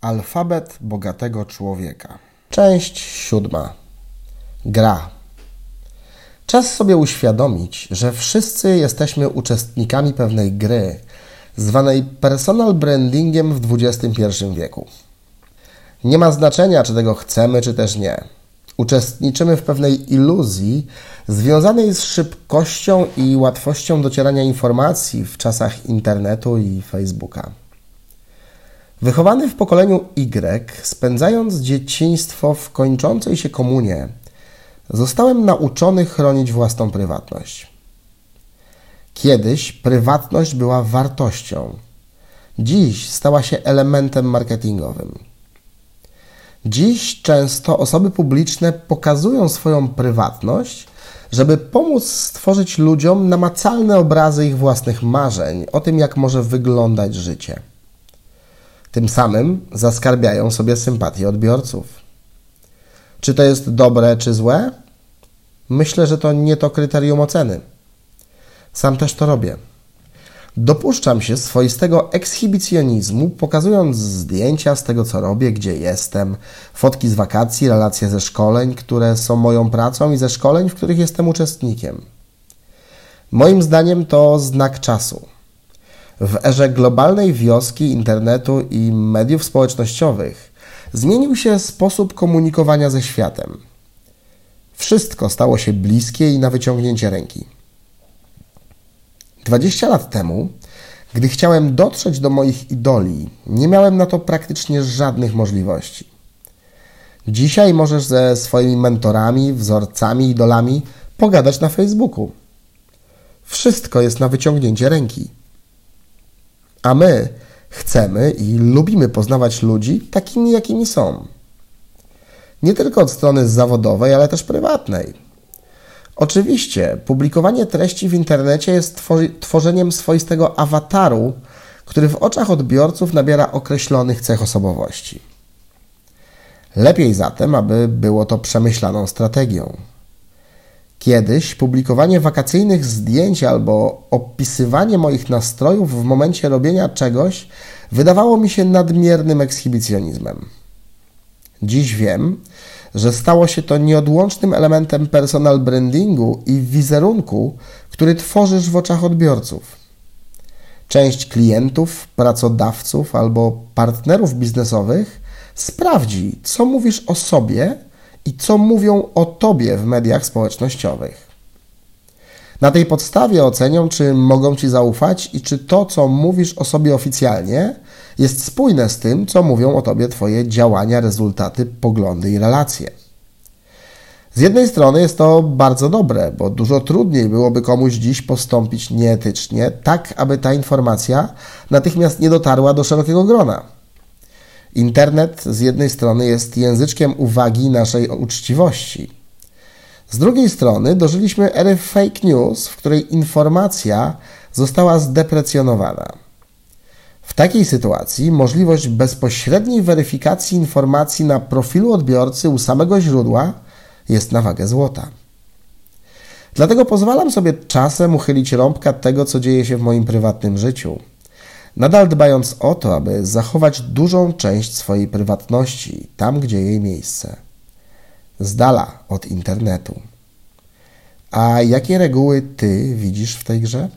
Alfabet bogatego człowieka. Część siódma. Gra. Czas sobie uświadomić, że wszyscy jesteśmy uczestnikami pewnej gry, zwanej personal brandingiem w XXI wieku. Nie ma znaczenia, czy tego chcemy, czy też nie. Uczestniczymy w pewnej iluzji związanej z szybkością i łatwością docierania informacji w czasach internetu i Facebooka. Wychowany w pokoleniu Y, spędzając dzieciństwo w kończącej się komunie, zostałem nauczony chronić własną prywatność. Kiedyś prywatność była wartością, dziś stała się elementem marketingowym. Dziś często osoby publiczne pokazują swoją prywatność, żeby pomóc stworzyć ludziom namacalne obrazy ich własnych marzeń o tym, jak może wyglądać życie. Tym samym zaskarbiają sobie sympatię odbiorców. Czy to jest dobre czy złe? Myślę, że to nie to kryterium oceny. Sam też to robię. Dopuszczam się swoistego ekshibicjonizmu, pokazując zdjęcia z tego, co robię, gdzie jestem, fotki z wakacji, relacje ze szkoleń, które są moją pracą i ze szkoleń, w których jestem uczestnikiem. Moim zdaniem to znak czasu. W erze globalnej wioski, internetu i mediów społecznościowych zmienił się sposób komunikowania ze światem. Wszystko stało się bliskie i na wyciągnięcie ręki. 20 lat temu, gdy chciałem dotrzeć do moich idoli, nie miałem na to praktycznie żadnych możliwości. Dzisiaj możesz ze swoimi mentorami, wzorcami, idolami pogadać na Facebooku. Wszystko jest na wyciągnięcie ręki. A my chcemy i lubimy poznawać ludzi takimi, jakimi są. Nie tylko od strony zawodowej, ale też prywatnej. Oczywiście, publikowanie treści w internecie jest tworzeniem swoistego awataru, który w oczach odbiorców nabiera określonych cech osobowości. Lepiej zatem, aby było to przemyślaną strategią. Kiedyś publikowanie wakacyjnych zdjęć albo opisywanie moich nastrojów w momencie robienia czegoś wydawało mi się nadmiernym ekshibicjonizmem. Dziś wiem, że stało się to nieodłącznym elementem personal brandingu i wizerunku, który tworzysz w oczach odbiorców. Część klientów, pracodawców albo partnerów biznesowych sprawdzi, co mówisz o sobie i co mówią o tobie w mediach społecznościowych. Na tej podstawie ocenią, czy mogą ci zaufać i czy to, co mówisz o sobie oficjalnie, jest spójne z tym, co mówią o tobie twoje działania, rezultaty, poglądy i relacje. Z jednej strony jest to bardzo dobre, bo dużo trudniej byłoby komuś dziś postąpić nieetycznie, tak aby ta informacja natychmiast nie dotarła do szerokiego grona. Internet z jednej strony jest języczkiem uwagi naszej uczciwości. Z drugiej strony dożyliśmy ery fake news, w której informacja została zdeprecjonowana. W takiej sytuacji możliwość bezpośredniej weryfikacji informacji na profilu odbiorcy u samego źródła jest na wagę złota. Dlatego pozwalam sobie czasem uchylić rąbka tego, co dzieje się w moim prywatnym życiu nadal dbając o to, aby zachować dużą część swojej prywatności tam, gdzie jej miejsce, z dala od internetu. A jakie reguły ty widzisz w tej grze?